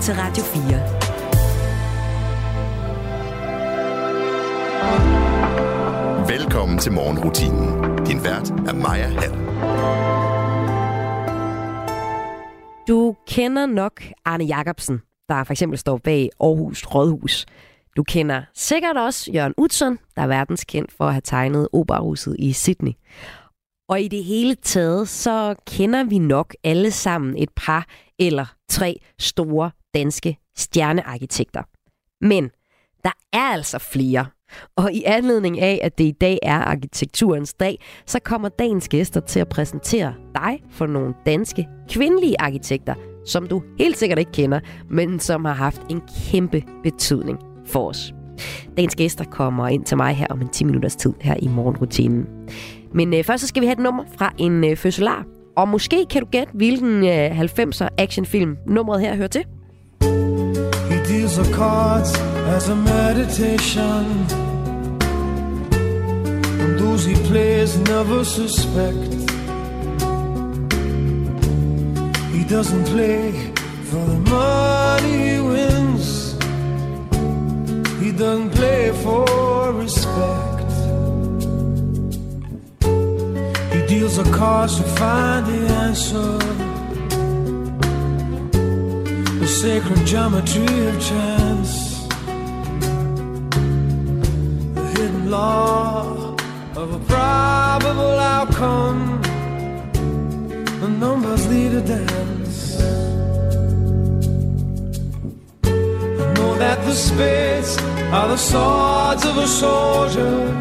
til Radio 4. Velkommen til morgenrutinen. Din vært er Maja Hall. Du kender nok Arne Jacobsen, der for eksempel står bag Aarhus Rådhus. Du kender sikkert også Jørgen Utzon, der er verdenskendt for at have tegnet operahuset i Sydney. Og i det hele taget, så kender vi nok alle sammen et par eller tre store danske stjernearkitekter. Men der er altså flere. Og i anledning af, at det i dag er arkitekturens dag, så kommer dagens gæster til at præsentere dig for nogle danske kvindelige arkitekter, som du helt sikkert ikke kender, men som har haft en kæmpe betydning for os. Dagens gæster kommer ind til mig her om en 10 minutters tid her i morgenrutinen. Men øh, først så skal vi have et nummer fra en øh, fødselar. Og måske kan du gætte, hvilken øh, 90'er actionfilm nummeret her hører til. Deals the cards as a meditation. And those he plays never suspect. He doesn't play for the money he wins. He doesn't play for respect. He deals the cards to find the answer. Sacred geometry of chance. The hidden law of a probable outcome. The numbers lead a dance. I know that the spades are the swords of a soldier.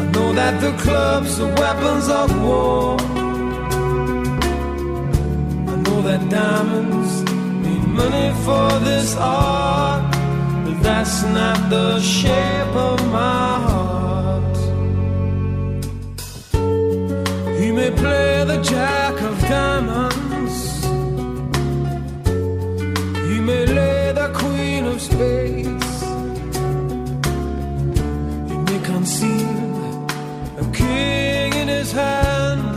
I know that the clubs are weapons of war. I know that diamonds money for this art, but that's not the shape of my heart. He may play the jack of diamonds, he may lay the queen of spades, he may conceal a king in his hand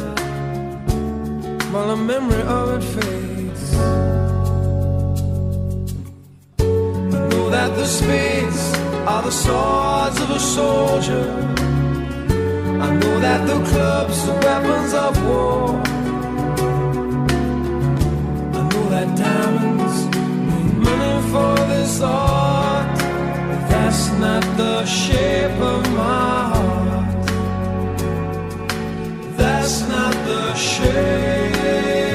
while the memory of it fades. The spades are the swords of a soldier. I know that the clubs are weapons of war. I know that diamonds need money for this art, but that's not the shape of my heart. That's not the shape, shape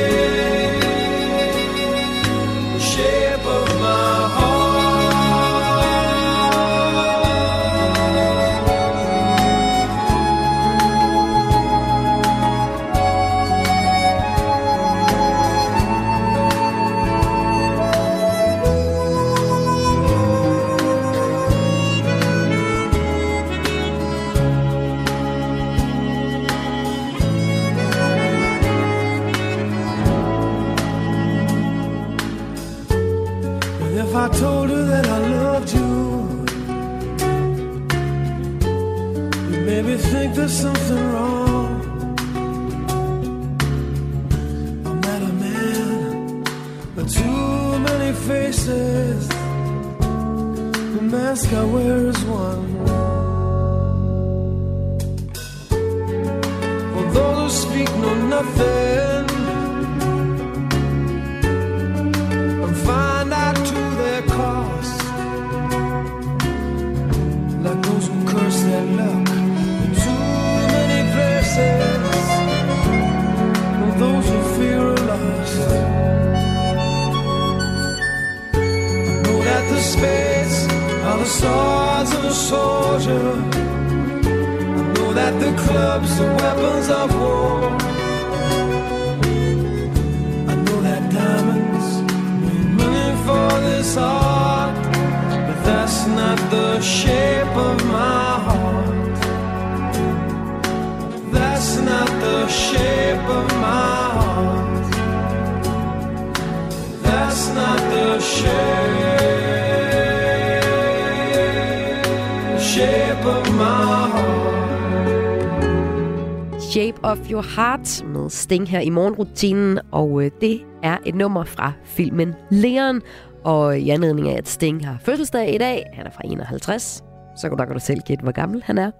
Your Heart med Sting her i morgenrutinen, og øh, det er et nummer fra filmen Leon. Og øh, i anledning af, at Sting har fødselsdag i dag, han er fra 51, så kan du selv gætte, hvor gammel han er,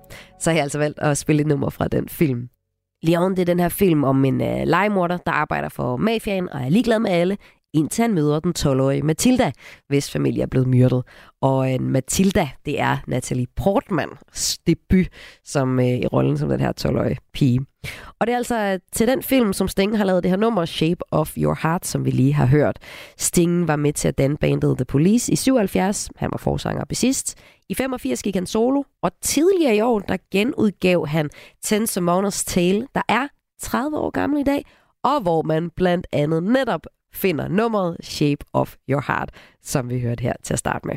så har jeg altså valgt at spille et nummer fra den film. Leon, det er den her film om en uh, legemorder, der arbejder for mafiaen og er ligeglad med alle, indtil han møder den 12-årige Matilda, hvis familie er blevet myrdet. Og en Matilda, det er Natalie Portmans debut som uh, i rollen som den her 12-årige pige. Og det er altså til den film, som Sting har lavet det her nummer, Shape of Your Heart, som vi lige har hørt. Sting var med til at danne bandet The Police i 77. Han var forsanger og bassist. I 85 gik han solo, og tidligere i år, der genudgav han Ten Simone's Tale, der er 30 år gammel i dag, og hvor man blandt andet netop finder nummeret Shape of Your Heart, som vi hørte her til at starte med.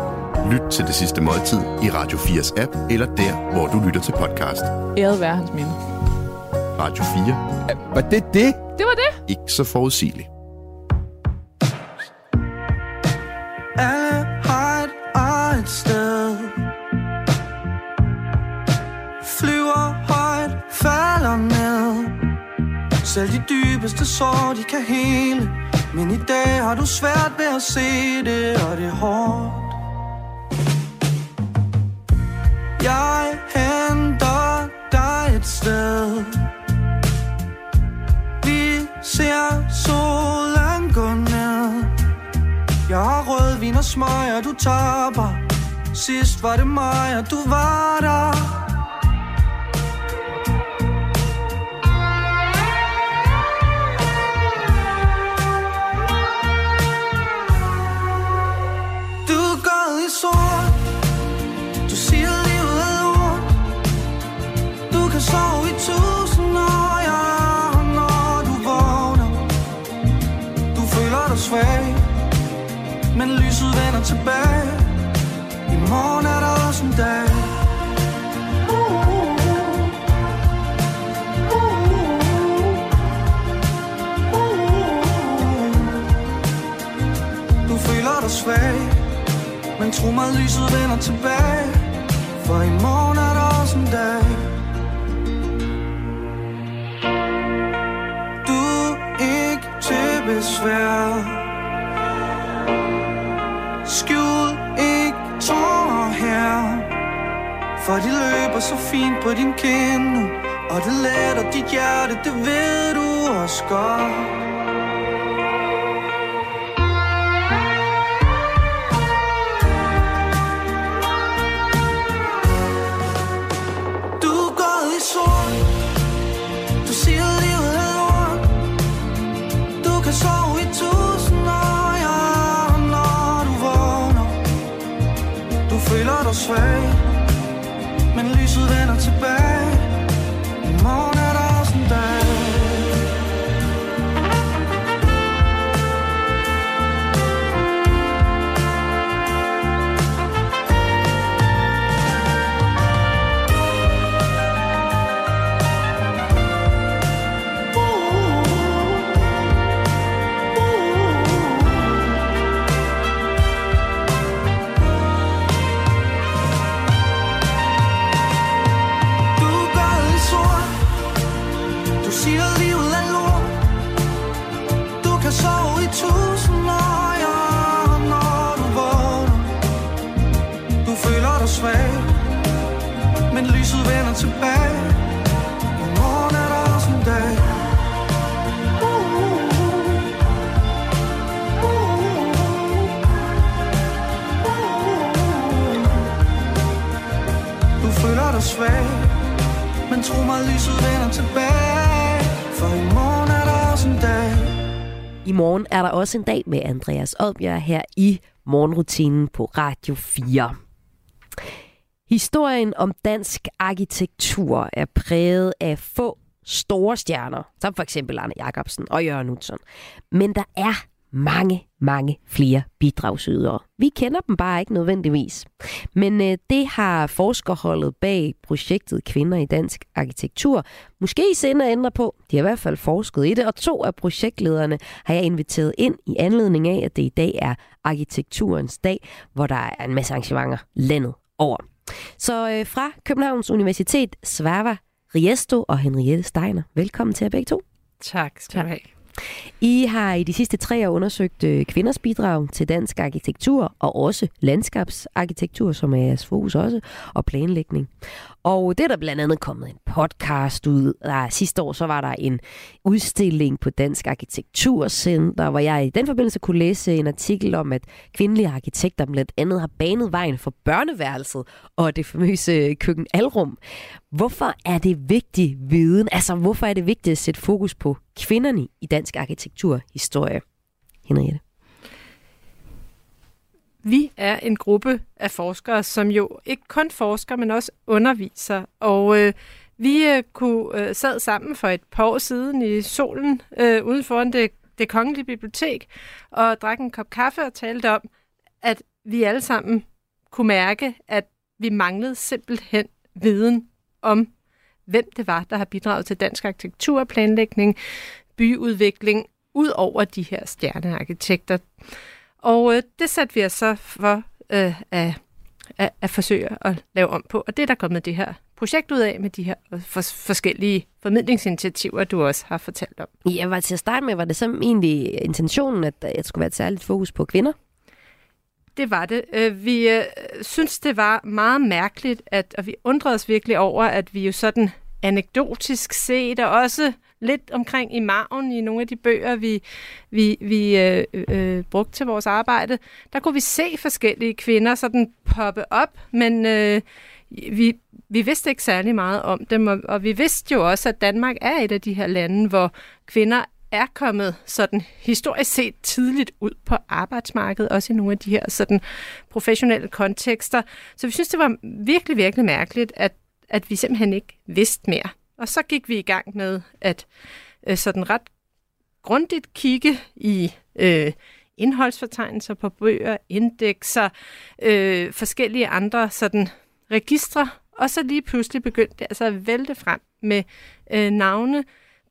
Lyt til det sidste måltid i Radio 4's app, eller der, hvor du lytter til podcast. Æret være hans minde. Radio 4. Var det det? Det var det. Ikke så forudsigeligt. Alle har et eget sted Flyver højt, falder ned Selv de dybeste sår, de kan hele Men i dag har du svært ved at se det, og det er hårdt rødvin og smøger, du taber. Sidst var det mig, og du var der. Vender tilbage. I morgen er der også en dag. Du føler dig svag Men tro mig, lyset vender tilbage. For i morgen er der også en dag. Du er ikke til besvær. For de løber så fint på din kind nu Og det letter dit hjerte, det ved du også godt. Du er gået i sort Du er der også en dag med Andreas Odbjerg her i morgenrutinen på Radio 4. Historien om dansk arkitektur er præget af få store stjerner, som for eksempel Arne Jacobsen og Jørgen Utzon. Men der er mange, mange flere bidragsydere. Vi kender dem bare ikke nødvendigvis. Men øh, det har forskerholdet bag projektet Kvinder i Dansk Arkitektur måske i sinde at ændre på. De har i hvert fald forsket i det, og to af projektlederne har jeg inviteret ind i anledning af, at det i dag er arkitekturens dag, hvor der er en masse arrangementer landet over. Så øh, fra Københavns Universitet, Sverva Riesto og Henriette Steiner. Velkommen til jer begge to. Tak skal du have. I har i de sidste tre år undersøgt øh, kvinders bidrag til dansk arkitektur, og også landskabsarkitektur, som er jeres fokus også, og planlægning. Og det er der blandt andet kommet en podcast ud. Der, sidste år så var der en udstilling på Dansk Arkitekturcenter, hvor jeg i den forbindelse kunne læse en artikel om, at kvindelige arkitekter blandt andet har banet vejen for børneværelset og det famøse køkken Alrum. Hvorfor er det vigtig viden? Altså, hvorfor er det vigtigt at sætte fokus på kvinderne i dansk arkitekturhistorie? Henriette. Vi er en gruppe af forskere, som jo ikke kun forsker, men også underviser. Og øh, vi øh, kunne øh, sad sammen for et par år siden i solen øh, uden foran det, det kongelige bibliotek og drak en kop kaffe og talte om, at vi alle sammen kunne mærke, at vi manglede simpelthen viden om, hvem det var, der har bidraget til dansk arkitekturplanlægning, byudvikling, ud over de her stjernearkitekter. Og øh, det satte vi os så for øh, at, at, at forsøge at lave om på. Og det er der kommet det her projekt ud af med de her øh, for, forskellige formidlingsinitiativer, du også har fortalt om. Ja, var til at starte med, var det så egentlig intentionen, at jeg skulle være et særligt fokus på kvinder? Det var det. Øh, vi øh, synes, det var meget mærkeligt, at, og vi undrede os virkelig over, at vi jo sådan anekdotisk set, og også lidt omkring i maven i nogle af de bøger, vi, vi, vi øh, øh, øh, brugte til vores arbejde, der kunne vi se forskellige kvinder sådan poppe op, men øh, vi, vi vidste ikke særlig meget om dem, og, og vi vidste jo også, at Danmark er et af de her lande, hvor kvinder er kommet sådan historisk set tidligt ud på arbejdsmarkedet, også i nogle af de her sådan professionelle kontekster. Så vi synes, det var virkelig, virkelig mærkeligt, at, at vi simpelthen ikke vidste mere. Og så gik vi i gang med at øh, sådan ret grundigt kigge i øh, indholdsfortegnelser på bøger, indekser, øh, forskellige andre sådan registre, og så lige pludselig begyndte det altså at vælte frem med øh, navne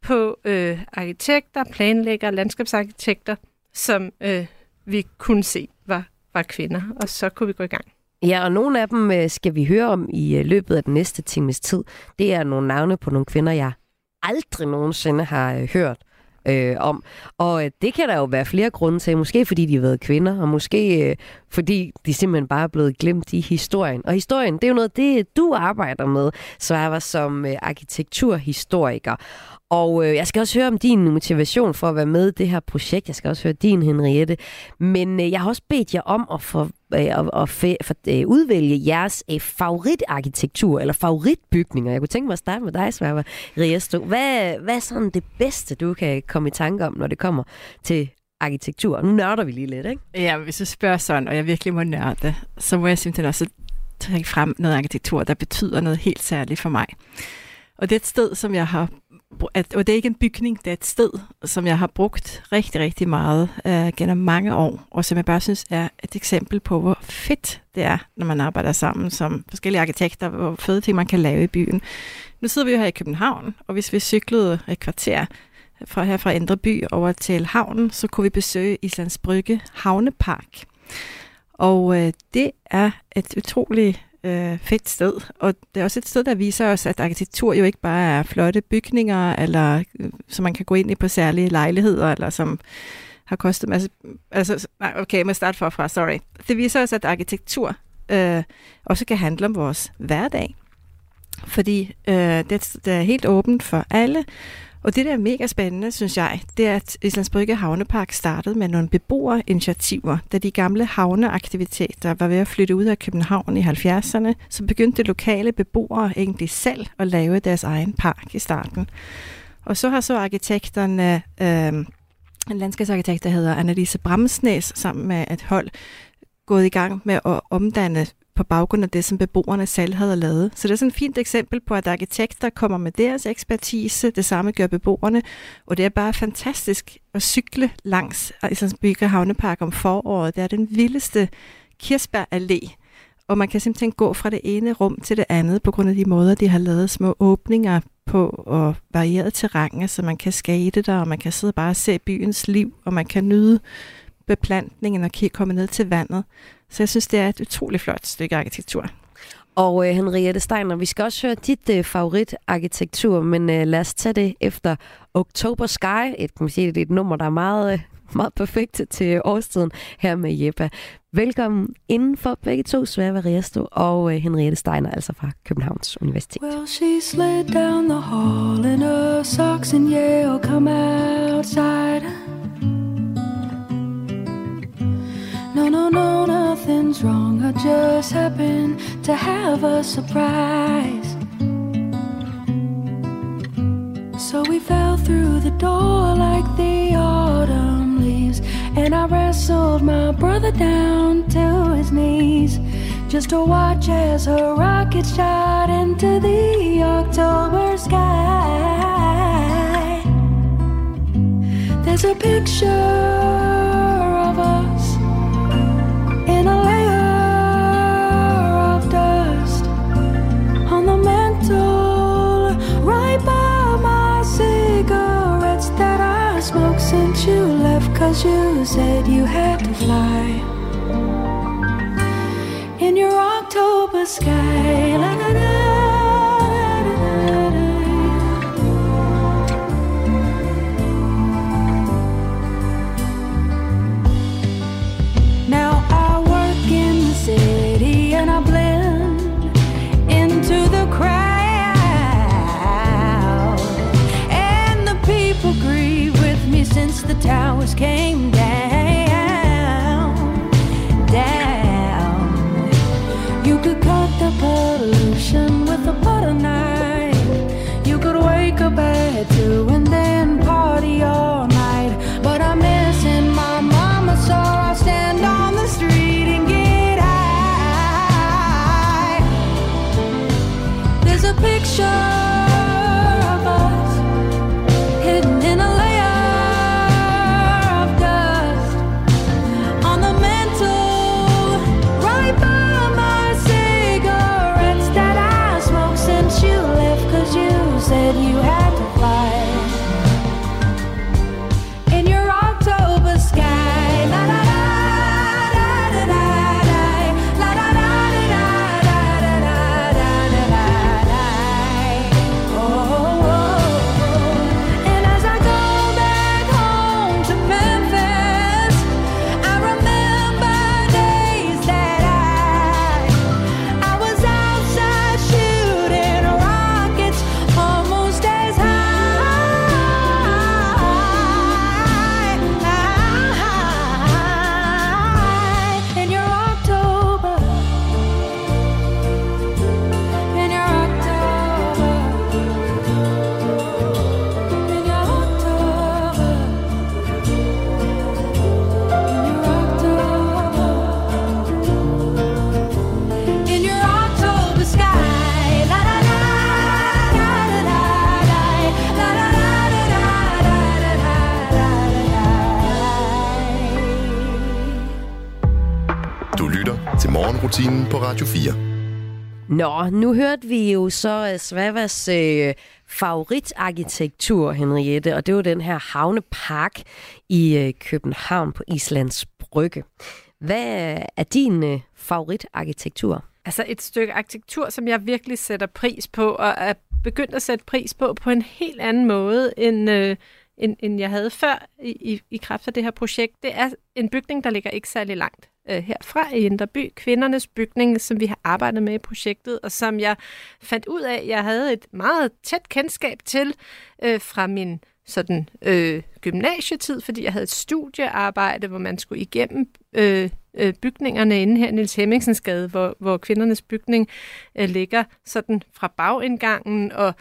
på øh, arkitekter, planlæggere, landskabsarkitekter, som øh, vi kunne se var, var kvinder, og så kunne vi gå i gang. Ja, og nogle af dem øh, skal vi høre om i øh, løbet af den næste times tid. Det er nogle navne på nogle kvinder, jeg aldrig nogensinde har øh, hørt øh, om. Og øh, det kan der jo være flere grunde til. Måske fordi de har været kvinder, og måske øh, fordi de simpelthen bare er blevet glemt i historien. Og historien, det er jo noget, det du arbejder med, Svarva, som øh, arkitekturhistoriker. Og øh, jeg skal også høre om din motivation for at være med i det her projekt. Jeg skal også høre din, Henriette. Men øh, jeg har også bedt jer om at, for, øh, at, at fe, for, øh, udvælge jeres øh, favoritarkitektur eller favoritbygninger. Jeg kunne tænke mig at starte med dig, Sverre Riesto. Hvad, hvad er sådan det bedste, du kan komme i tanke om, når det kommer til arkitektur? Nu nørder vi lige lidt, ikke? Ja, hvis du spørger sådan, og jeg virkelig må nørde, så må jeg simpelthen også trække frem noget arkitektur, der betyder noget helt særligt for mig. Og det er et sted, som jeg har at, og det er ikke en bygning, det er et sted, som jeg har brugt rigtig, rigtig meget øh, gennem mange år, og som jeg bare synes er et eksempel på, hvor fedt det er, når man arbejder sammen som forskellige arkitekter, hvor fede ting man kan lave i byen. Nu sidder vi jo her i København, og hvis vi cyklede et kvarter fra her fra Indre By over til havnen, så kunne vi besøge Islands Brygge Havnepark. Og øh, det er et utroligt øh, fedt sted. Og det er også et sted, der viser os, at arkitektur jo ikke bare er flotte bygninger, eller øh, som man kan gå ind i på særlige lejligheder, eller som har kostet masse... Altså, nej, okay, jeg må starte forfra, sorry. Det viser os, at arkitektur øh, også kan handle om vores hverdag. Fordi øh, det, det er helt åbent for alle, og det, der er mega spændende, synes jeg, det er, at Islands Brygge Havnepark startede med nogle beboerinitiativer. Da de gamle havneaktiviteter var ved at flytte ud af København i 70'erne, så begyndte lokale beboere egentlig selv at lave deres egen park i starten. Og så har så arkitekterne, øh, en landskabsarkitekt, der hedder Annelise Bramsnæs, sammen med et hold, gået i gang med at omdanne på baggrund af det, som beboerne selv havde lavet. Så det er sådan et fint eksempel på, at arkitekter kommer med deres ekspertise, det samme gør beboerne, og det er bare fantastisk at cykle langs Islandsbygge Havnepark om foråret. Det er den vildeste kirsebær allé, og man kan simpelthen gå fra det ene rum til det andet på grund af de måder, de har lavet små åbninger på og varieret terræn, så man kan skate der, og man kan sidde bare og se byens liv, og man kan nyde beplantningen og komme ned til vandet. Så jeg synes, det er et utroligt flot stykke arkitektur. Og øh, Henriette Steiner, vi skal også høre dit øh, favoritarkitektur, men øh, lad os tage det efter October Sky. Et, kan man sige, det er et nummer, der er meget, øh, meget perfekt til årstiden her med Jeppa. Velkommen inden for begge to, Sværve Riasto og øh, Henriette Steiner, altså fra Københavns Universitet. Well, she slid down the hall in her socks and Yale come outside. No, no, no, wrong. I just happen to have a surprise. So we fell through the door like the autumn leaves. And I wrestled my brother down to his knees just to watch as a rocket shot into the October sky. There's a picture cause you said you had to fly. In your October sky pollution with a butter knife. You could wake up at two and then party all night. But I'm missing my mama, so I'll stand on the street and get high. There's a picture til morgenrutinen på Radio 4. Nå, nu hørte vi jo så uh, Svavas uh, favoritarkitektur, Henriette, og det var den her havnepark i uh, København på Islands Brygge. Hvad er din uh, favoritarkitektur? Altså et stykke arkitektur, som jeg virkelig sætter pris på, og er begyndt at sætte pris på på en helt anden måde, end, øh, end, end jeg havde før i, i, i kraft af det her projekt. Det er en bygning, der ligger ikke særlig langt øh, herfra i Inderby. Kvindernes bygning, som vi har arbejdet med i projektet, og som jeg fandt ud af, jeg havde et meget tæt kendskab til øh, fra min sådan øh, gymnasietid, fordi jeg havde et studiearbejde, hvor man skulle igennem øh, øh, bygningerne inde her i Niels Hemmingsens gade, hvor, hvor kvindernes bygning øh, ligger sådan fra bagindgangen, og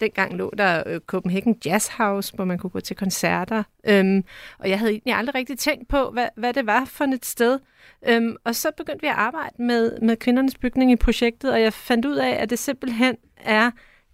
dengang lå der øh, Copenhagen Jazz House, hvor man kunne gå til koncerter. Øhm, og jeg havde egentlig aldrig rigtig tænkt på, hvad, hvad det var for et sted. Øhm, og så begyndte vi at arbejde med, med kvindernes bygning i projektet, og jeg fandt ud af, at det simpelthen er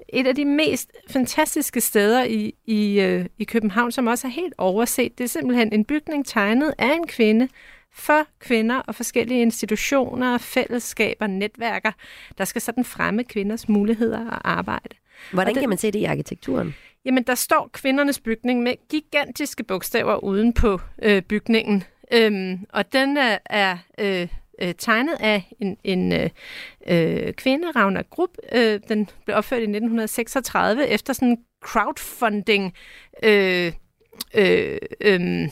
et af de mest fantastiske steder i, i, øh, i København, som også er helt overset. Det er simpelthen en bygning tegnet af en kvinde, for kvinder og forskellige institutioner, fællesskaber, netværker, der skal sådan fremme kvinders muligheder og arbejde. Hvordan Og det- kan man se det i arkitekturen? Jamen, der står kvindernes bygning med gigantiske bogstaver uden på øh, bygningen. Øhm, og den er, er øh, øh, tegnet af en, en øh, øh, kvinde, Ragnar Grupp. Øh, den blev opført i 1936 efter sådan en crowdfunding øh, øh, øh,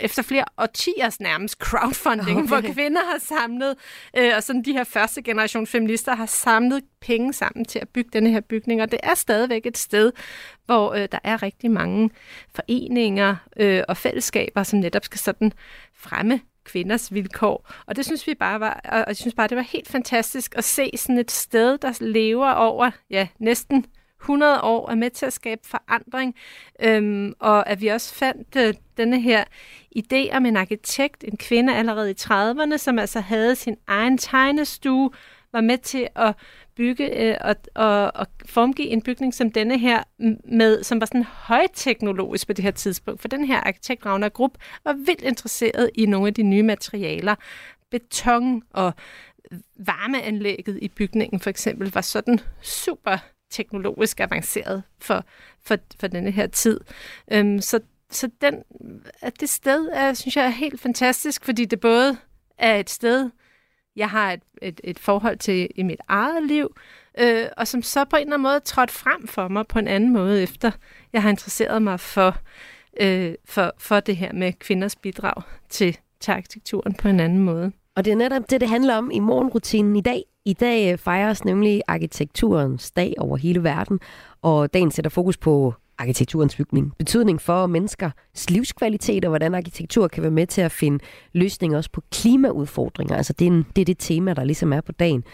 efter flere årtiers nærmest crowdfunding, okay. hvor kvinder har samlet, øh, og sådan de her første generation feminister har samlet penge sammen til at bygge denne her bygning, og det er stadigvæk et sted, hvor øh, der er rigtig mange foreninger øh, og fællesskaber, som netop skal sådan fremme kvinders vilkår. Og det synes vi bare var, og jeg synes bare, det var helt fantastisk at se sådan et sted, der lever over ja, næsten 100 år, er med til at skabe forandring, øhm, og at vi også fandt øh, denne her idé om en arkitekt, en kvinde allerede i 30'erne, som altså havde sin egen tegnestue, var med til at bygge øh, og, og, og formgive en bygning som denne her, med, som var sådan højteknologisk på det her tidspunkt. For den her arkitekt, Ragnar Grupp, var vildt interesseret i nogle af de nye materialer. Beton og varmeanlægget i bygningen for eksempel var sådan super teknologisk avanceret for, for, for denne her tid. Øhm, så så den, at det sted er, synes jeg er helt fantastisk, fordi det både er et sted, jeg har et, et, et forhold til i mit eget liv, øh, og som så på en eller anden måde trådt frem for mig på en anden måde, efter jeg har interesseret mig for, øh, for, for det her med kvinders bidrag til, til arkitekturen på en anden måde. Og det er netop det, det handler om i morgenrutinen i dag. I dag øh, fejres nemlig arkitekturens dag over hele verden, og dagen sætter fokus på arkitekturens bygning. Betydning for menneskers livskvalitet og hvordan arkitektur kan være med til at finde løsninger også på klimaudfordringer. Altså det er, en, det er det tema, der ligesom er på dagen.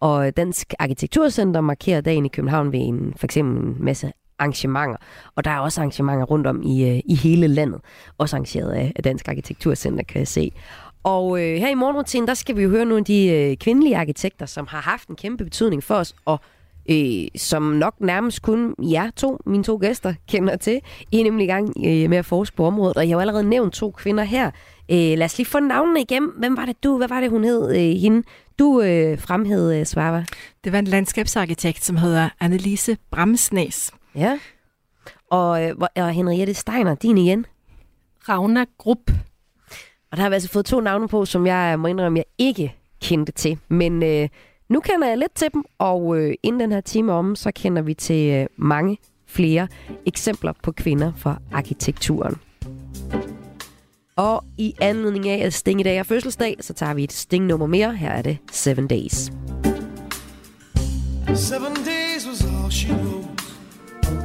Og Dansk Arkitekturcenter markerer dagen i København ved en, for eksempel en masse arrangementer. Og der er også arrangementer rundt om i, øh, i hele landet. Også arrangeret af, af Dansk Arkitekturcenter, kan jeg se. Og øh, her i morgenrutinen, der skal vi jo høre nogle af de øh, kvindelige arkitekter, som har haft en kæmpe betydning for os, og øh, som nok nærmest kun jer to, mine to gæster, kender til. I er nemlig i gang øh, med at forske på området, og jeg har jo allerede nævnt to kvinder her. Øh, lad os lige få navnene igennem. Hvem var det du? Hvad var det, hun hed? Øh, hende? Du øh, fremhævede, øh, Svava. Det var en landskabsarkitekt, som hedder Annelise Bramsnæs. Ja. Og, øh, og Henriette Steiner, din igen. Ragnar Grupp. Og der har vi altså fået to navne på, som jeg må indrømme, jeg ikke kendte til. Men øh, nu kender jeg lidt til dem, og øh, inden den her time om, så kender vi til øh, mange flere eksempler på kvinder fra arkitekturen. Og i anledning af, at Sting i dag er fødselsdag, så tager vi et Sting-nummer mere. Her er det Seven Days. Seven days was all she wrote.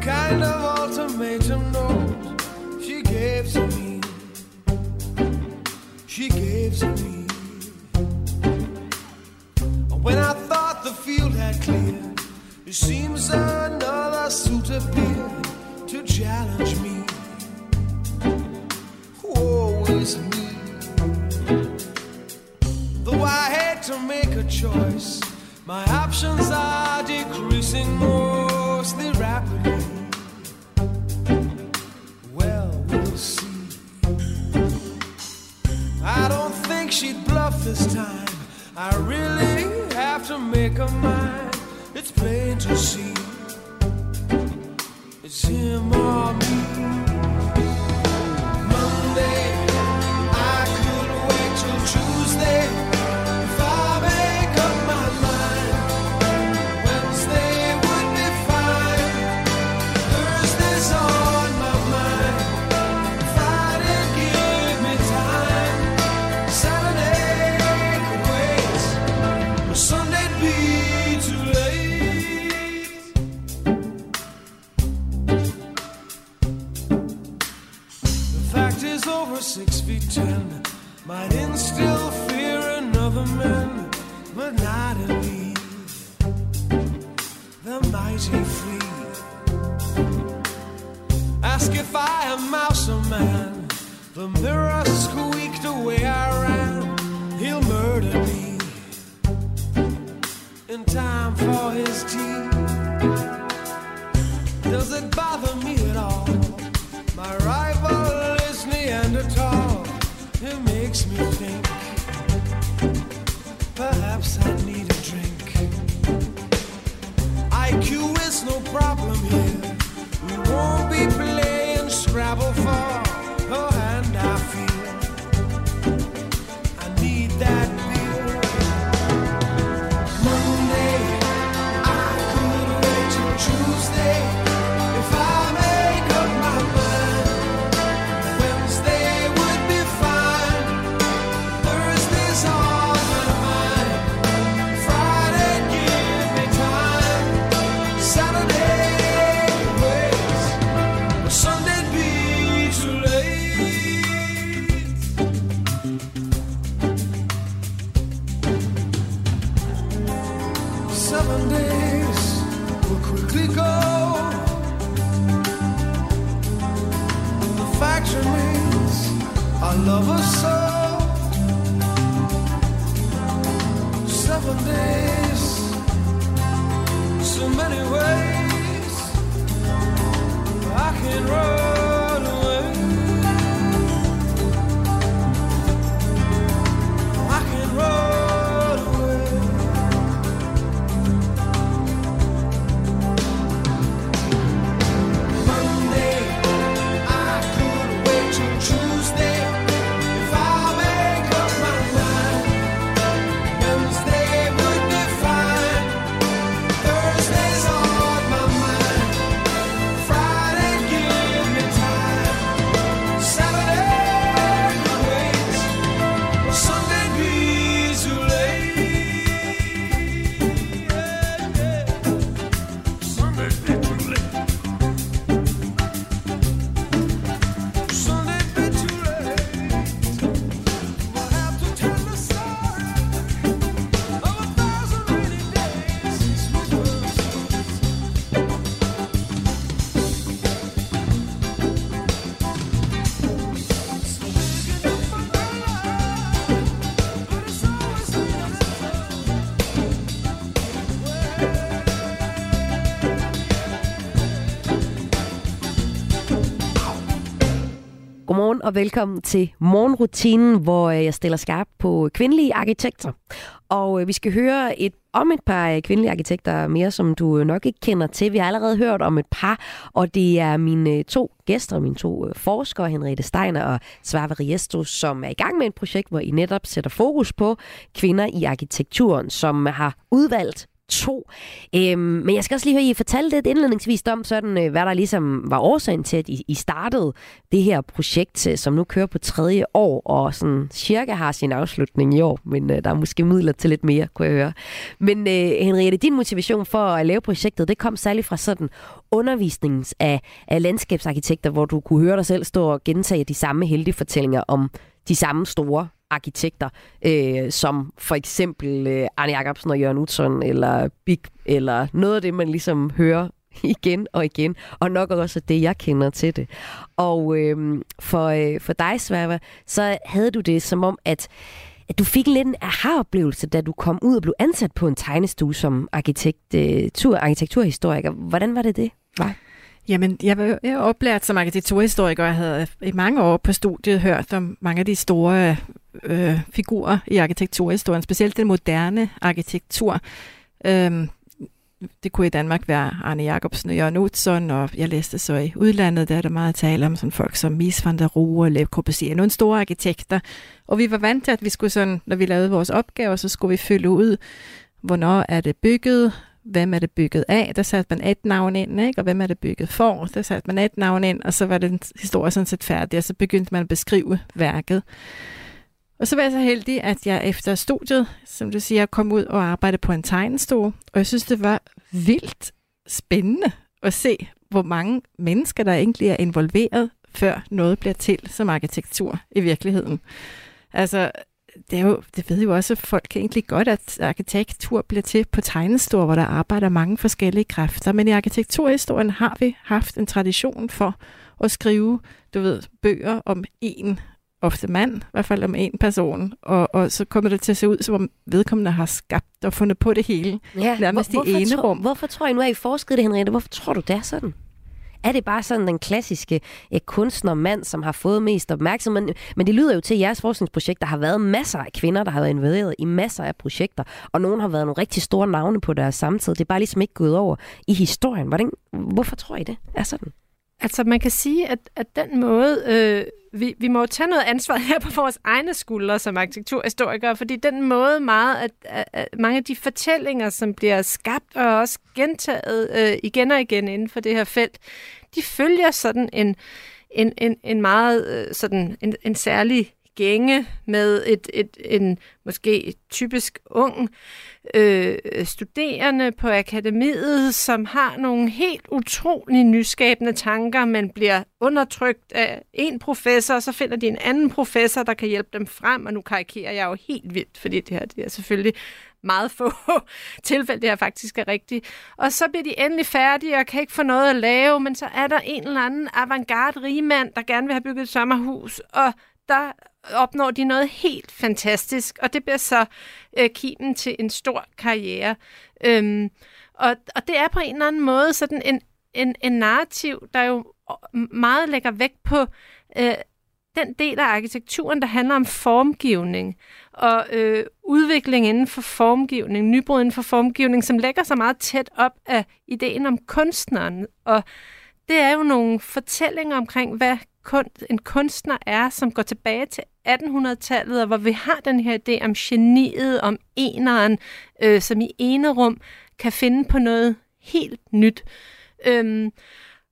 Kind of ultimatum note she gave to me. She gave to me. When I thought the field had cleared, it seems another suit appeared to challenge me. Woe is me. Though I hate to make a choice, my options are decreasing mostly rapidly. Well, we'll see. I don't think she'd bluff this time. I really have to make a mind. It's plain to see. It's him six feet ten. Og velkommen til morgenrutinen, hvor øh, jeg stiller skarp på kvindelige arkitekter. Og øh, vi skal høre et om et par øh, kvindelige arkitekter mere, som du nok ikke kender til. Vi har allerede hørt om et par, og det er mine to gæster, mine to forskere, Henriette Steiner og Svava Riesto, som er i gang med et projekt, hvor I netop sætter fokus på kvinder i arkitekturen, som har udvalgt to. Øhm, men jeg skal også lige høre, I fortalte lidt indledningsvis om, sådan, øh, hvad der ligesom var årsagen til, at I, I startede det her projekt, øh, som nu kører på tredje år, og sådan cirka har sin afslutning i år, men øh, der er måske midler til lidt mere, kunne jeg høre. Men øh, Henriette, din motivation for at lave projektet, det kom særligt fra sådan undervisningens af, af landskabsarkitekter, hvor du kunne høre dig selv stå og gentage de samme heldige fortællinger om de samme store arkitekter, øh, som for eksempel øh, Arne Jacobsen og Jørgen Utzon, eller Big, eller noget af det, man ligesom hører igen og igen, og nok også det, jeg kender til det. Og øh, for, øh, for dig, Sverva, så havde du det som om, at at du fik lidt en aha-oplevelse, da du kom ud og blev ansat på en tegnestue som arkitekt, øh, tur arkitekturhistoriker. Hvordan var det det? Var? Jamen, jeg var jeg er oplært som arkitekturhistoriker, og jeg havde i mange år på studiet hørt om mange af de store øh, figurer i arkitekturhistorien, specielt den moderne arkitektur. Øhm, det kunne i Danmark være Arne Jacobsen og Jørgen Utzon, og jeg læste så i udlandet, der er der meget tale om sådan folk som Mies van der Rohe og Lev Corbusier, nogle store arkitekter. Og vi var vant til, at vi skulle sådan, når vi lavede vores opgaver, så skulle vi følge ud, hvornår er det bygget, hvem er det bygget af, der satte man et navn ind, ikke? og hvem er det bygget for, der satte man et navn ind, og så var den historie sådan set færdig, og så begyndte man at beskrive værket. Og så var jeg så heldig, at jeg efter studiet, som du siger, kom ud og arbejdede på en tegnestue, og jeg synes, det var vildt spændende at se, hvor mange mennesker, der egentlig er involveret, før noget bliver til som arkitektur i virkeligheden. Altså, det, er jo, det ved jo også folk egentlig godt, at arkitektur bliver til på tegnestor, hvor der arbejder mange forskellige kræfter. Men i arkitekturhistorien har vi haft en tradition for at skrive, du ved, bøger om en ofte mand, i hvert fald om en person, og, og så kommer det til at se ud, som om vedkommende har skabt og fundet på det hele. Ja, Nærmest i hvorfor ene tror- rum. Hvorfor tror I, nu har I forsket det, Henriette, hvorfor tror du, det er sådan? Er det bare sådan den klassiske eh, kunstnermand, som har fået mest opmærksomhed? Men, men det lyder jo til, at jeres forskningsprojekt, der har været masser af kvinder, der har været involveret i masser af projekter, og nogen har været nogle rigtig store navne på deres samtid. Det er bare ligesom ikke gået over i historien. Hvordan, hvorfor tror I det er sådan? Altså man kan sige, at, at den måde, øh, vi, vi må jo tage noget ansvar her på vores egne skuldre som arkitekturhistorikere, fordi den måde meget, at, at, at mange af de fortællinger, som bliver skabt og også gentaget øh, igen og igen inden for det her felt, de følger sådan en, en, en, en meget øh, sådan en, en særlig gænge med et, et, en måske typisk ung øh, studerende på akademiet, som har nogle helt utrolig nyskabende tanker, men bliver undertrykt af en professor, og så finder de en anden professor, der kan hjælpe dem frem, og nu karikerer jeg jo helt vildt, fordi det her det er selvfølgelig meget få tilfælde, det her faktisk er rigtigt. Og så bliver de endelig færdige og kan ikke få noget at lave, men så er der en eller anden avantgarde rigmand, der gerne vil have bygget et sommerhus, og der opnår de noget helt fantastisk, og det bliver så øh, kimen til en stor karriere. Øhm, og, og det er på en eller anden måde sådan en, en, en narrativ, der jo meget lægger vægt på øh, den del af arkitekturen, der handler om formgivning og øh, udvikling inden for formgivning, nybrud inden for formgivning, som lægger sig meget tæt op af ideen om kunstneren. Og det er jo nogle fortællinger omkring, hvad kun, en kunstner er, som går tilbage til 1800-tallet, og hvor vi har den her idé om geniet, om eneren, øh, som i ene rum kan finde på noget helt nyt. Øhm,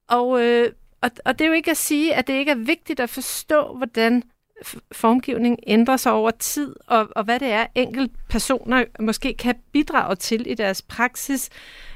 og, øh, og, og det er jo ikke at sige, at det ikke er vigtigt at forstå, hvordan formgivning ændrer sig over tid, og, og hvad det er, enkelt personer måske kan bidrage til i deres praksis.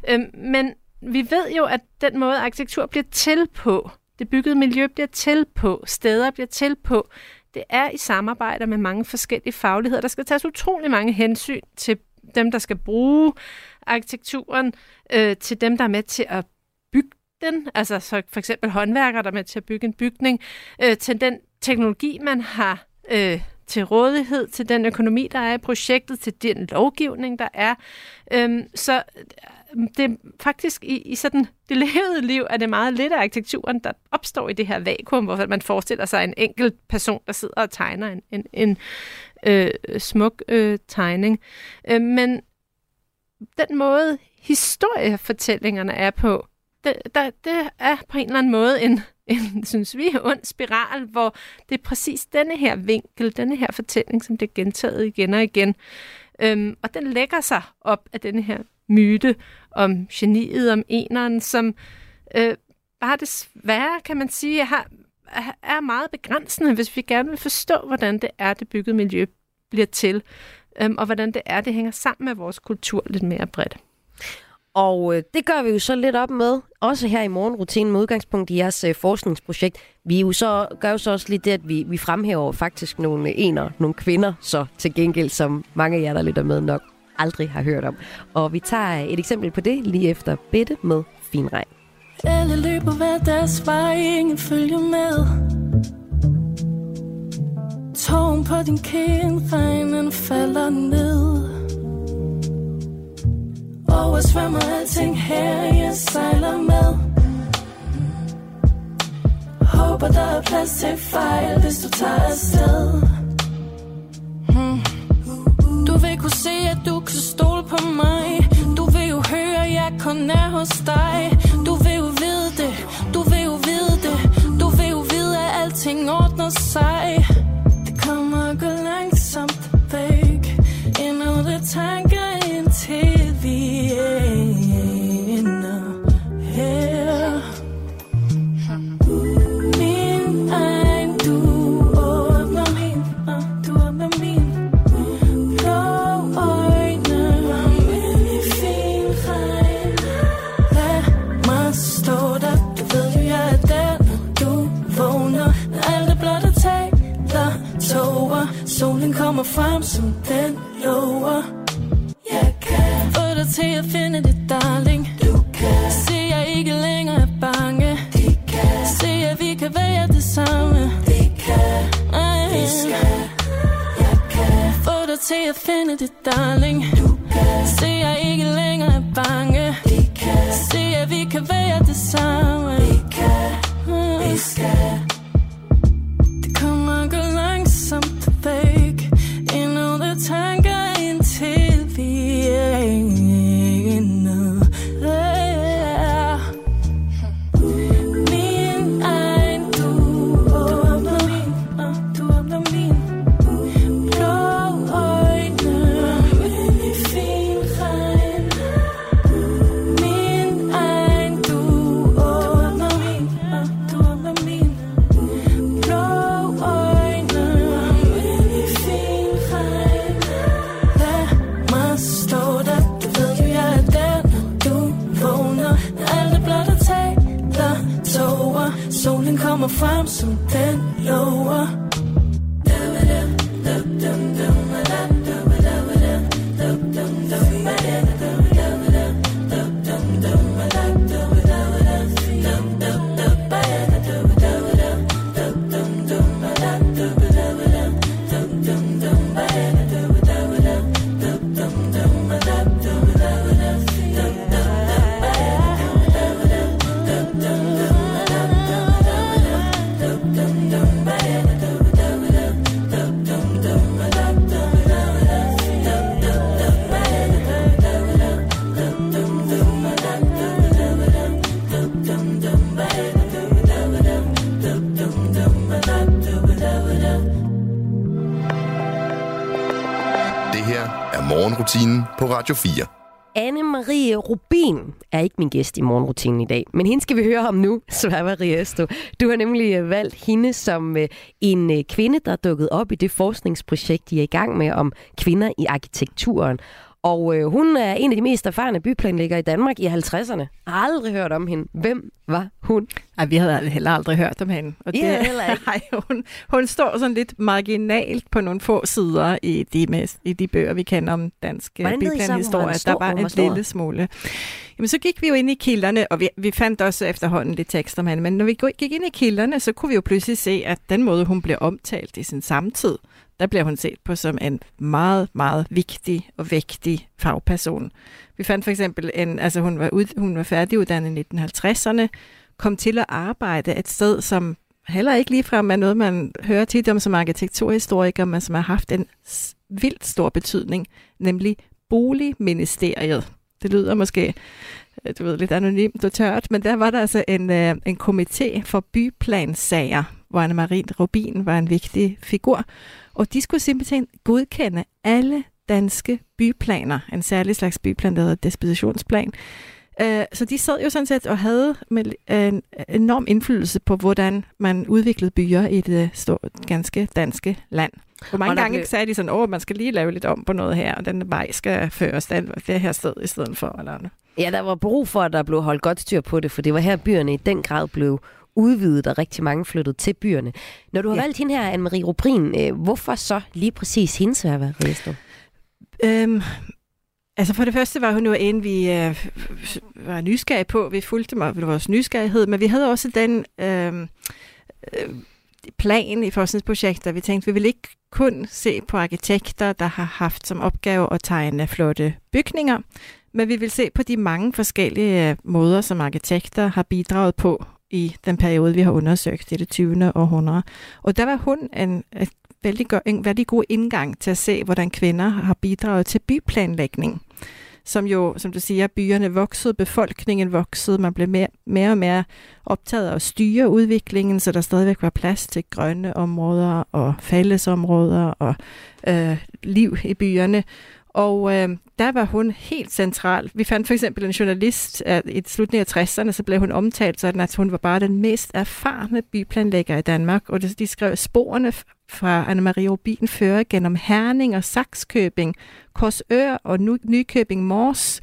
Øhm, men vi ved jo, at den måde, arkitektur bliver til på, det byggede miljø bliver til på, steder bliver til på, det er i samarbejde med mange forskellige fagligheder. Der skal tages utrolig mange hensyn til dem, der skal bruge arkitekturen, øh, til dem, der er med til at bygge den, altså så for eksempel håndværkere, der er med til at bygge en bygning, øh, til den teknologi, man har øh, til rådighed, til den økonomi, der er i projektet, til den lovgivning, der er. Øhm, så det er faktisk i, i sådan det levede liv, er det meget lidt af arkitekturen, der opstår i det her vakuum, hvor man forestiller sig en enkelt person, der sidder og tegner en, en, en øh, smuk øh, tegning. Øh, men den måde, historiefortællingerne er på, det, der, det er på en eller anden måde en, en, synes vi, ond spiral, hvor det er præcis denne her vinkel, denne her fortælling, som det er gentaget igen og igen. Øhm, og den lægger sig op af denne her myte om geniet, om eneren, som øh, bare desværre, kan man sige, har, er meget begrænsende, hvis vi gerne vil forstå, hvordan det er, det byggede miljø bliver til, øh, og hvordan det er, det hænger sammen med vores kultur lidt mere bredt. Og øh, det gør vi jo så lidt op med, også her i morgenrutinen med udgangspunkt i jeres øh, forskningsprojekt. Vi jo så, gør jo så også lidt det, at vi, vi fremhæver faktisk nogle øh, ener, nogle kvinder, så til gengæld, som mange af jer, der lytter med, nok aldrig har hørt om. Og vi tager et eksempel på det lige efter Bette med Finregn. Alle løber hver deres vej, ingen følger med Tårn på din kind, regnen falder ned Oversvømmer alting her, jeg sejler med Håber der er plads til fejl, hvis du tager afsted hmm. Du vil kunne se, at du kan stole på mig. Du vil jo høre, at jeg kun er hos dig. Du vil jo vide det, du vil jo vide det. Du vil jo vide, at alting ordner sig. Det kommer at gå langsomt væk. Endnu det tanker Radio 4. Anne-Marie Rubin er ikke min gæst i morgenrutinen i dag, men hende skal vi høre om nu, Sværva Riesto. Du har nemlig øh, valgt hende som øh, en øh, kvinde, der er dukket op i det forskningsprojekt, de er i gang med om kvinder i arkitekturen. Og øh, hun er en af de mest erfarne byplanlæggere i Danmark i 50'erne. Har aldrig hørt om hende. Hvem var hun? Ej, vi havde heller aldrig hørt om hende. Og I havde heller ikke. Nej, hun, hun står sådan lidt marginalt på nogle få sider i de, mest, i de bøger, vi kender om dansk øh, byplanhistorie. stor- Der var en lille smule. Jamen, så gik vi jo ind i kilderne, og vi, vi fandt også efterhånden lidt tekster om hende. Men når vi gik ind i kilderne, så kunne vi jo pludselig se, at den måde, hun blev omtalt i sin samtid, der bliver hun set på som en meget, meget vigtig og vægtig fagperson. Vi fandt for eksempel, en, altså hun var, ud, hun var færdiguddannet i 1950'erne, kom til at arbejde et sted, som heller ikke ligefrem er noget, man hører tit om som arkitekturhistoriker, men som har haft en vildt stor betydning, nemlig Boligministeriet. Det lyder måske øh, du ved, lidt anonymt og tørt, men der var der altså en, øh, en komité for byplansager, hvor Anne-Marie Rubin var en vigtig figur, og de skulle simpelthen godkende alle danske byplaner, en særlig slags byplan, der hedder dispositionsplan. Øh, Så de sad jo sådan set og havde med en enorm indflydelse på, hvordan man udviklede byer i det store, ganske danske land. Hvor mange gange blev- sagde de sådan, åh, man skal lige lave lidt om på noget her, og den vej skal føres den, det her sted i stedet for. Eller noget. Ja, der var brug for, at der blev holdt godt styr på det, for det var her, byerne i den grad blev udvidet, og rigtig mange flyttede til byerne. Når du har Ja. valgt hende her, Anne-Marie Rubrin, øh, hvorfor så lige præcis hendes Sværva Riesto? Øhm, altså for det første var hun jo en, vi øh, var nysgerrige på. Vi fulgte mig ved vores nysgerrighed, men vi havde også den øh, øh, plan i forskningsprojekter. Vi tænkte, vi ville ikke kun se på arkitekter, der har haft som opgave at tegne flotte bygninger, men vi vil se på de mange forskellige øh, måder, som arkitekter har bidraget på i den periode, vi har undersøgt i det 20. århundrede. Og der var hun en, en, vældig, go- en vældig god indgang til at se, hvordan kvinder har bidraget til byplanlægning. Som jo, som du siger, byerne voksede, befolkningen voksede, man blev mere, mere og mere optaget af at styre udviklingen, så der stadigvæk var plads til grønne områder og fællesområder og øh, liv i byerne. Og øh, der var hun helt central. Vi fandt for eksempel en journalist, at i slutningen af 60'erne, så blev hun omtalt sådan, at hun var bare den mest erfarne byplanlægger i Danmark. Og de skrev sporene fra Anne-Marie Rubin fører gennem Herning og Saxkøbing, Korsør og Nykøbing Mors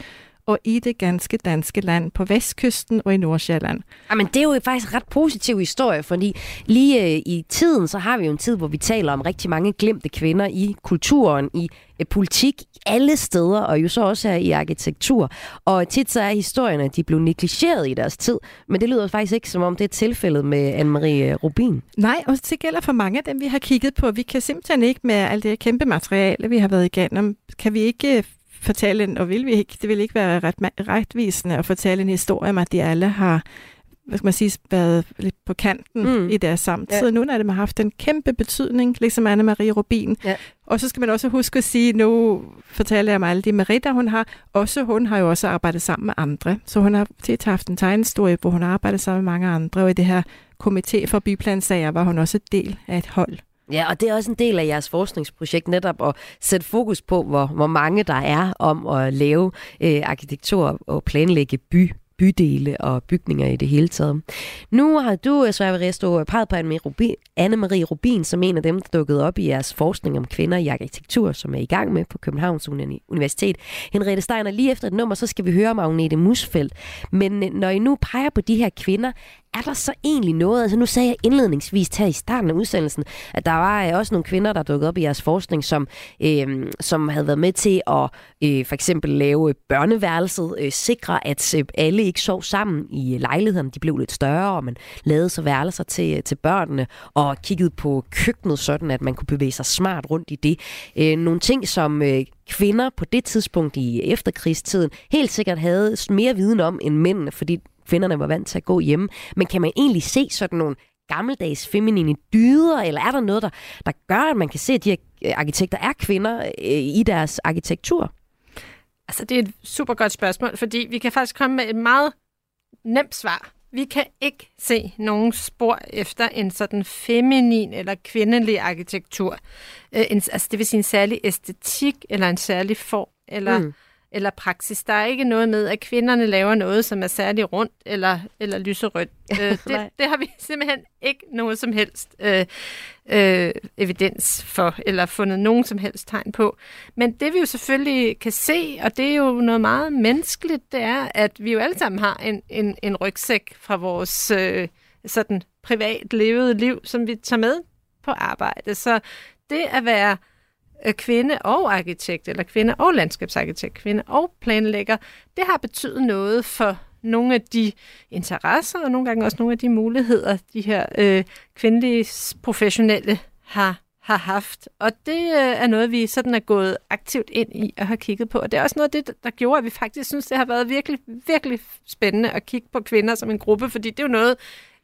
og i det ganske danske land, på vestkysten og i Nordsjælland. Jamen, det er jo faktisk en ret positiv historie, fordi lige øh, i tiden, så har vi jo en tid, hvor vi taler om rigtig mange glemte kvinder i kulturen, i øh, politik, alle steder, og jo så også her i arkitektur. Og tit så er historierne, de blev negligeret i deres tid, men det lyder faktisk ikke som om det er tilfældet med Anne-Marie Rubin. Nej, og det gælder for mange af dem, vi har kigget på. Vi kan simpelthen ikke med alt det kæmpe materiale, vi har været igennem, kan vi ikke øh, fortælle en, og vil vi ikke, det vil ikke være ret, retvisende at fortælle en historie om, at de alle har hvad skal man sige, været lidt på kanten Mm. i deres samtid. Ja. Nogle af dem har haft en kæmpe betydning, ligesom Anne-Marie Rubin. Ja. Og så skal man også huske at sige, nu fortæller jeg mig alle de meritter, hun har. Også hun har jo også arbejdet sammen med andre. Så hun har tit haft en tegnhistorie, hvor hun har arbejdet sammen med mange andre. Og i det her komité for byplansager var hun også del af et hold. Ja, og det er også en del af jeres forskningsprojekt netop at sætte fokus på, hvor, hvor mange der er om at lave øh, arkitektur og planlægge by bydele og bygninger i det hele taget. Nu har du, øh, Sverre Resto, peget på Anne-Marie Rubin, som en af dem, der dukkede op i jeres forskning om kvinder i arkitektur, som er i gang med på Københavns Universitet. Henriette Steiner, lige efter et nummer, så skal vi høre om Agnete Musfeldt. Men øh, når I nu peger på de her kvinder, er der så egentlig noget? Altså nu sagde jeg indledningsvis her i starten af udsendelsen, at der var øh, også nogle kvinder, der dukkede op i jeres forskning, som, øh, som havde været med til at øh, for eksempel lave børneværelset, øh, sikre, at øh, alle ikke sov sammen i øh, lejligheden. De blev lidt større, og man lavede så værelser til, øh, til børnene, og kiggede på køkkenet sådan, at man kunne bevæge sig smart rundt i det. Øh, nogle ting, som øh, kvinder på det tidspunkt i efterkrigstiden helt sikkert havde mere viden om end mændene, fordi kvinderne var vant til at gå hjemme. Men kan man egentlig se sådan nogle gammeldags feminine dyder, eller er der noget, der, der gør, at man kan se, at de her øh, arkitekter er kvinder øh, i deres arkitektur? Altså, det er et super godt spørgsmål, fordi vi kan faktisk komme med et meget nemt svar. Vi kan ikke se nogen spor efter en sådan feminin eller kvindelig arkitektur. Øh, en, altså, det vil sige en særlig æstetik eller en særlig form eller, Mm. Eller praksis. Der er ikke noget med, at kvinderne laver noget, som er særlig rundt eller, eller lyserødt. Øh, det, det har vi simpelthen ikke noget som helst øh, øh, evidens for, eller fundet nogen som helst tegn på. Men det vi jo selvfølgelig kan se, og det er jo noget meget menneskeligt, det er, at vi jo alle sammen har en, en, en rygsæk fra vores øh, sådan privat levede liv, som vi tager med på arbejde. Så det at være Øh, kvinde og arkitekt, eller kvinde og landskabsarkitekt, kvinde og planlægger, det har betydet noget for nogle af de interesser, og nogle gange også nogle af de muligheder, de her øh, kvindelige professionelle har, har haft. Og det øh, er noget, vi sådan er gået aktivt ind i og har kigget på. Og det er også noget af det, der gjorde, at vi faktisk synes, det har været virkelig, virkelig spændende at kigge på kvinder som en gruppe, fordi det er jo noget,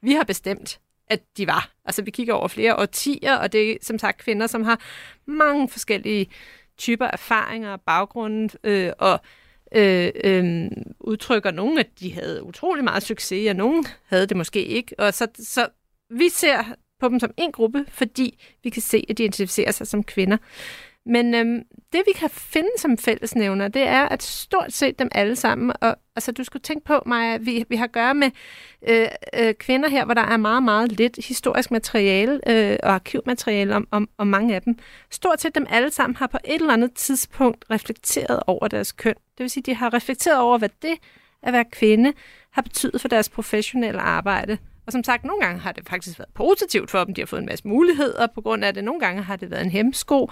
vi har bestemt at de var. Altså vi kigger over flere årtier, og det er som sagt kvinder, som har mange forskellige typer erfaringer og baggrunde, øh, og øh, øh, udtrykker nogen, at de havde utrolig meget succes, og nogen havde det måske ikke. Og så, så vi ser på dem som en gruppe, fordi vi kan se, at de identificerer sig som kvinder. Men øhm, det, vi kan finde som fællesnævner, det er, at stort set dem alle sammen, og altså, du skulle tænke på mig, at vi, vi har at gøre med øh, øh, kvinder her, hvor der er meget, meget lidt historisk materiale øh, og arkivmateriale om, om, om mange af dem. Stort set dem alle sammen har på et eller andet tidspunkt reflekteret over deres køn. Det vil sige, de har reflekteret over, hvad det at være kvinde har betydet for deres professionelle arbejde. Og som sagt, nogle gange har det faktisk været positivt for dem. De har fået en masse muligheder på grund af det. Nogle gange har det været en hemsko.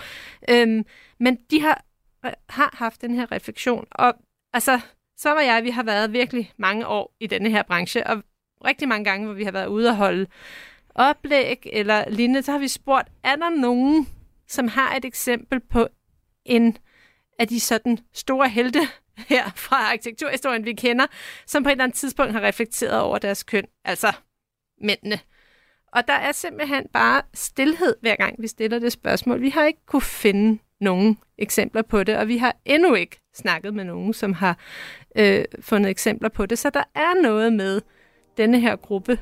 Øhm, men de har, øh, har haft den her refleksion. Og altså, så var jeg, vi har været virkelig mange år i denne her branche, og rigtig mange gange, hvor vi har været ude og holde oplæg eller lignende, så har vi spurgt, er der nogen, som har et eksempel på en af de sådan store helte her fra arkitekturhistorien, vi kender, som på et eller andet tidspunkt har reflekteret over deres køn, altså mændene. Og der er simpelthen bare stillhed, hver gang vi stiller det spørgsmål. Vi har ikke kunne finde nogen eksempler på det, og vi har endnu ikke snakket med nogen, som har øh, fundet eksempler på det. Så der er noget med denne her gruppe,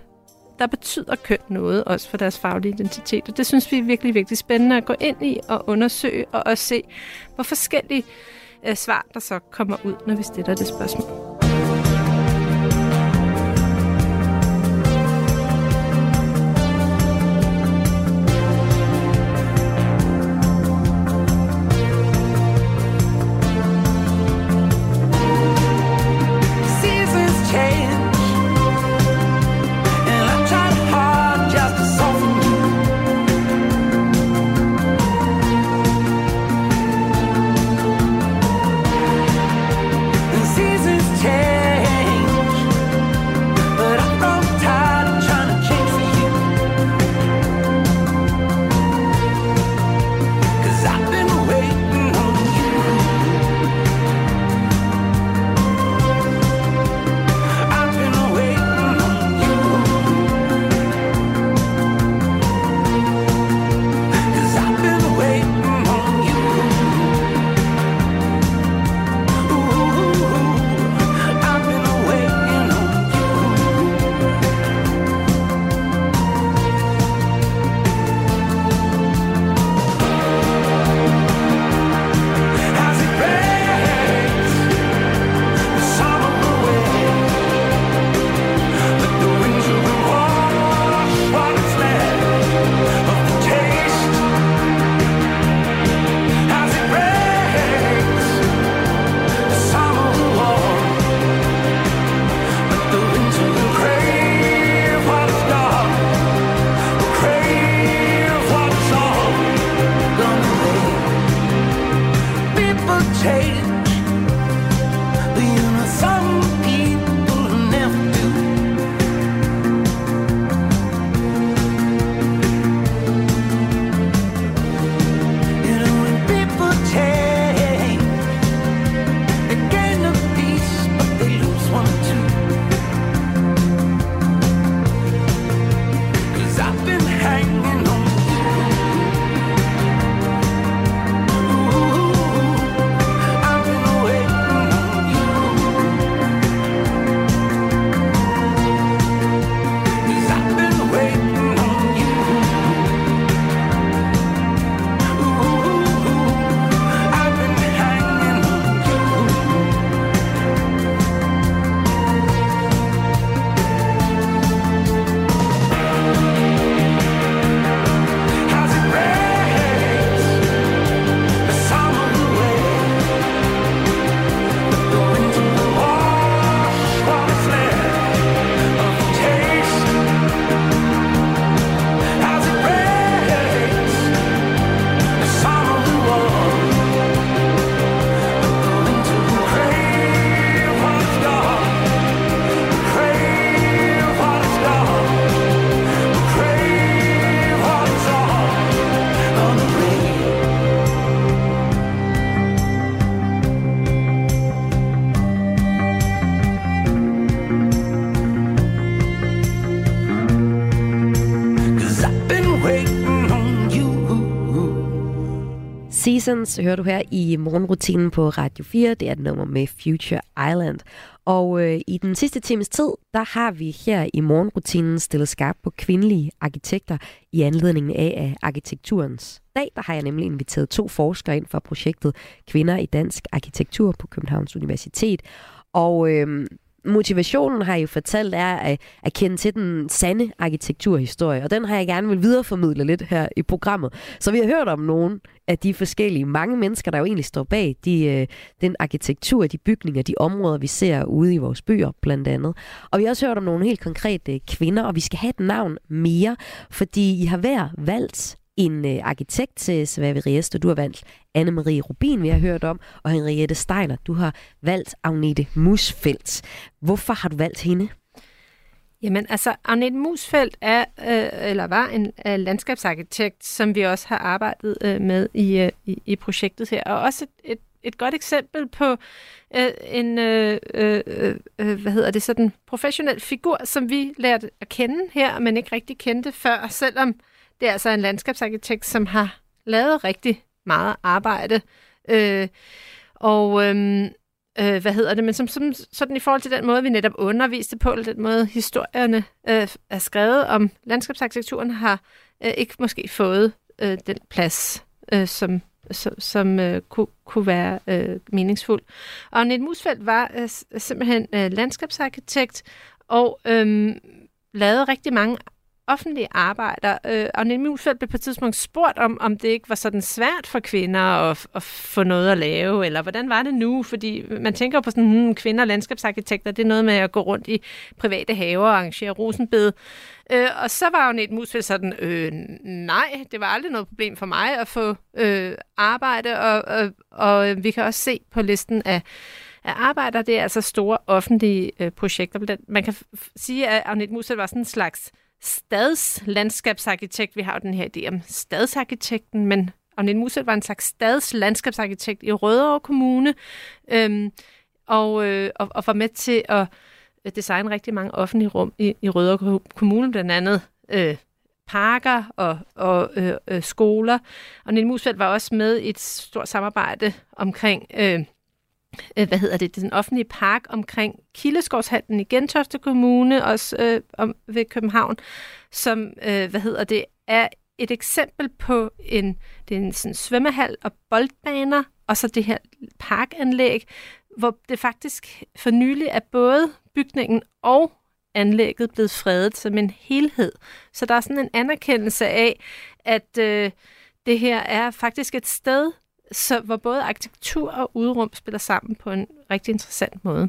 der betyder køn noget, også for deres faglige identitet. Og det synes vi er virkelig, virkelig spændende at gå ind i og undersøge, og også se, hvor forskellige øh, svar, der så kommer ud, når vi stiller det spørgsmål. Seasons hører du her i morgenrutinen på Radio 4. Det er et nummer med Future Island. Og øh, i den sidste times tid, der har vi her i morgenrutinen stillet skarp på kvindelige arkitekter i anledningen af af arkitekturens dag. Der har jeg nemlig inviteret to forskere ind fra projektet Kvinder i Dansk Arkitektur på Københavns Universitet. Og øh, motivationen har I jo fortalt er at, at kende til den sande arkitekturhistorie, og den har jeg gerne vil videreformidle lidt her i programmet. Så vi har hørt om nogle af de forskellige mange mennesker, der jo egentlig står bag de, øh, den arkitektur, de bygninger, de områder, vi ser ude i vores byer blandt andet. Og vi har også hørt om nogle helt konkrete kvinder, og vi skal have et navn mere, fordi I har hver valgt en øh, arkitekt til Svave Riester. Du har valgt Anne-Marie Rubin, vi har hørt om, og Henriette Steiner. Du har valgt Agnete Musfeldt. Hvorfor har du valgt hende? Jamen, altså, Agnete Musfeldt er, øh, eller var en øh, landskabsarkitekt, som vi også har arbejdet øh, med i, øh, i, i projektet her. Og også et, et, et godt eksempel på øh, en, øh, øh, øh, hvad hedder det, sådan professionel figur, som vi lærte at kende her, men ikke rigtig kendte før, selvom det er altså en landskabsarkitekt, som har lavet rigtig meget arbejde. Øh, og øhm, øh, hvad hedder det, men som, som sådan i forhold til den måde, vi netop underviste på, eller den måde historierne øh, er skrevet om landskabsarkitekturen, har øh, ikke måske fået øh, den plads, øh, som, som, som øh, kunne, kunne være øh, meningsfuld. Og Annette Musfeldt var øh, simpelthen øh, landskabsarkitekt, og øh, lavede rigtig mange offentlige arbejder. Øh, Agnete Musfeldt blev på et tidspunkt spurgt om, om det ikke var sådan svært for kvinder at, at få noget at lave, eller hvordan var det nu? Fordi man tænker på sådan, hmm, kvinder og landskabsarkitekter, det er noget med at gå rundt i private haver og arrangere rosenbed. Øh, og så var Agnete Musfeldt sådan, øh, nej, det var aldrig noget problem for mig at få øh, arbejde, og, og, og øh, vi kan også se på listen af af arbejder, det er altså store offentlige øh, projekter. Man kan f- sige, at Agnete Musfeldt var sådan en slags stadslandskabsarkitekt. Vi har jo den her idé om stadsarkitekten, men Agnette Muset var en slags stadslandskabsarkitekt i Rødovre Kommune, øhm, og, øh, og, og var med til at designe rigtig mange offentlige rum i, i Rødovre Kommune, blandt andet øh, parker og, og øh, øh, skoler. Og Nille Musfeldt var også med i et stort samarbejde omkring øh, øh, hvad hedder det, den offentlige park omkring Kildeskovshallen i Gentofte Kommune, også øh, om, ved København, som, øh, hvad hedder det, er et eksempel på en, det er en sådan svømmehal og boldbaner, og så det her parkanlæg, hvor det faktisk for nylig er både bygningen og anlægget blevet fredet som en helhed. Så der er sådan en anerkendelse af, at øh, det her er faktisk et sted, så, hvor både arkitektur og udrum spiller sammen på en rigtig interessant måde.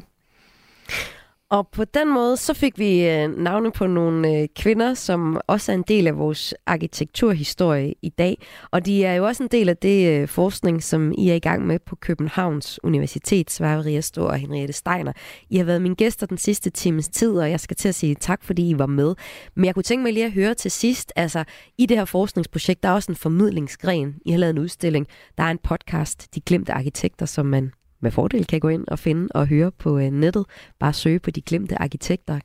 Og på den måde, så fik vi øh, navne på nogle øh, kvinder, som også er en del af vores arkitekturhistorie i dag. Og de er jo også en del af det øh, forskning, som I er i gang med på Københavns Universitet, Sverre Riestor og Henriette Steiner. I har været mine gæster den sidste times tid, og jeg skal til at sige tak, fordi I var med. Men jeg kunne tænke mig lige at høre til sidst, altså i det her forskningsprojekt, der er også en formidlingsgren. I har lavet en udstilling. Der er en podcast, De Glemte Arkitekter, som man med fordel kan gå ind og finde og høre på øh, nettet. Bare søge på de glemte arkitekter.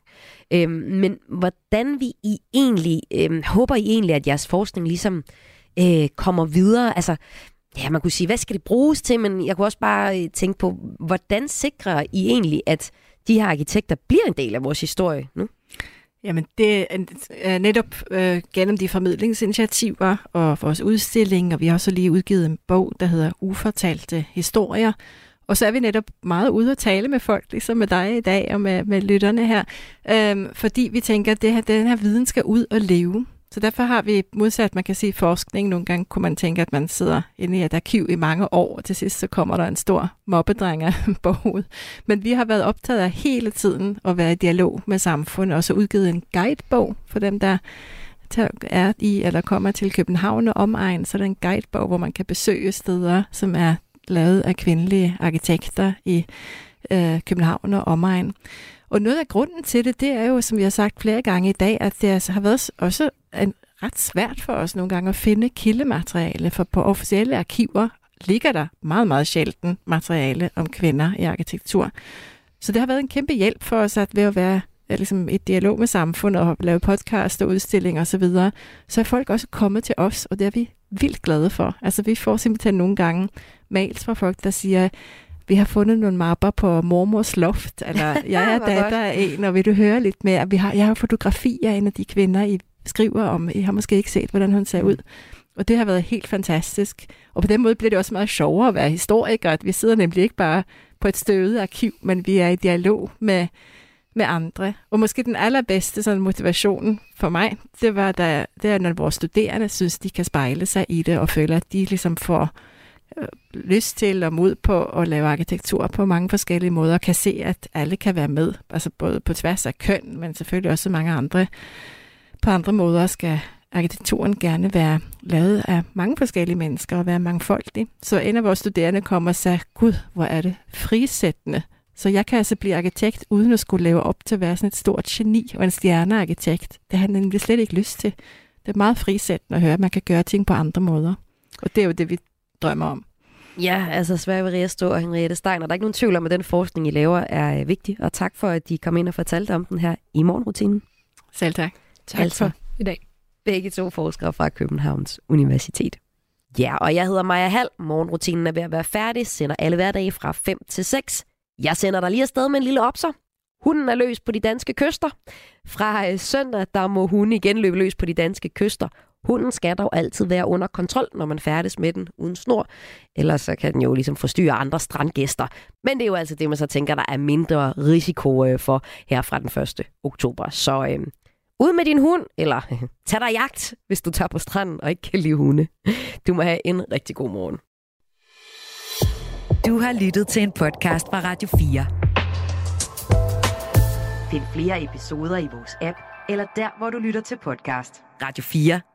Øhm, men hvordan vi I egentlig, øhm, håber I egentlig, at jeres forskning ligesom øh, kommer videre? Altså, ja, man kunne sige, hvad skal det bruges til? Men jeg kunne også bare øh, tænke på, hvordan sikrer I egentlig, at de her arkitekter bliver en del af vores historie nu? Jamen, det er netop øh, gennem de formidlingsinitiativer og vores udstilling, og vi har også lige udgivet en bog, der hedder Ufortalte Historier, og så er vi netop meget ude at tale med folk, ligesom med dig i dag og med, med lytterne her, øhm, fordi vi tænker, at det her, den her viden skal ud og leve. Så derfor har vi modsat, man kan sige forskning, nogle gange kunne man tænke, at man sidder inde i et arkiv i mange år, og til sidst så kommer der en stor mobbedreng af bog Men vi har været optaget af hele tiden at være i dialog med samfundet, og så udgivet en guidebog for dem, der er i eller kommer til København og omegn, så er der en guidebog, hvor man kan besøge steder, som er lavet af kvindelige arkitekter i øh, København og omegn. Og noget af grunden til det, det er jo, som vi har sagt flere gange i dag, at det altså har været også en, ret svært for os nogle gange at finde kildemateriale, for på officielle arkiver ligger der meget, meget sjældent materiale om kvinder i arkitektur. Så det har været en kæmpe hjælp for os at ved at være ligesom et dialog med samfundet og lave podcast og udstillinger osv., så, videre, så er folk også kommet til os, og det er vi vildt glade for. Altså vi får simpelthen nogle gange mails fra folk, der siger, vi har fundet nogle mapper på mormors loft, eller jeg er datter af en, og vil du høre lidt mere? Vi har, jeg har fotografier af en af de kvinder, I skriver om. I har måske ikke set, hvordan hun ser ud. Og det har været helt fantastisk. Og på den måde bliver det også meget sjovere at være historiker, at vi sidder nemlig ikke bare på et støvet arkiv, men vi er i dialog med, med andre. Og måske den allerbedste sådan, motivation for mig, det var, da, det er, når vores studerende synes, de kan spejle sig i det, og føler, at de ligesom får Øh, lyst til og mod på at lave arkitektur på mange forskellige måder, og kan se, at alle kan være med, altså både på tværs af køn, men selvfølgelig også mange andre. På andre måder skal arkitekturen gerne være lavet af mange forskellige mennesker og være mangfoldig. Så en af vores studerende kommer og siger, gud, hvor er det frisættende. Så jeg kan altså blive arkitekt, uden at skulle leve op til at være sådan et stort geni og en stjernearkitekt. Det har han nemlig slet ikke lyst til. Det er meget frisættende at høre, at man kan gøre ting på andre måder. Og det er jo det, vi drømmer om. Ja, altså Sverre Riestå og Henriette Steiner. Der er ikke nogen tvivl om, at den forskning, I laver, er øh, vigtig. Og tak for, at de kom ind og fortalte om den her i morgenrutinen. Selv tak. Tak altså, for i dag. Begge to forskere fra Københavns Universitet. Ja, og jeg hedder Maja Hall. Morgenrutinen er ved at være færdig. Sender alle hverdage fra 5 til 6. Jeg sender dig lige afsted med en lille opser. Hunden er løs på de danske kyster. Fra øh, søndag, der må hunden igen løbe løs på de danske kyster. Hunden skal dog altid være under kontrol, når man færdes med den uden snor. Ellers så kan den jo ligesom forstyrre andre strandgæster. Men det er jo altså det, man så tænker, der er mindre risiko øh, for her fra den 1. oktober. Så øh, ud med din hund, eller tag dig jagt, hvis du tager på stranden og ikke kan lide hunde. Du må have en rigtig god morgen. Du har lyttet til en podcast fra Radio 4. Find flere episoder i vores app, eller der, hvor du lytter til podcast. Radio 4.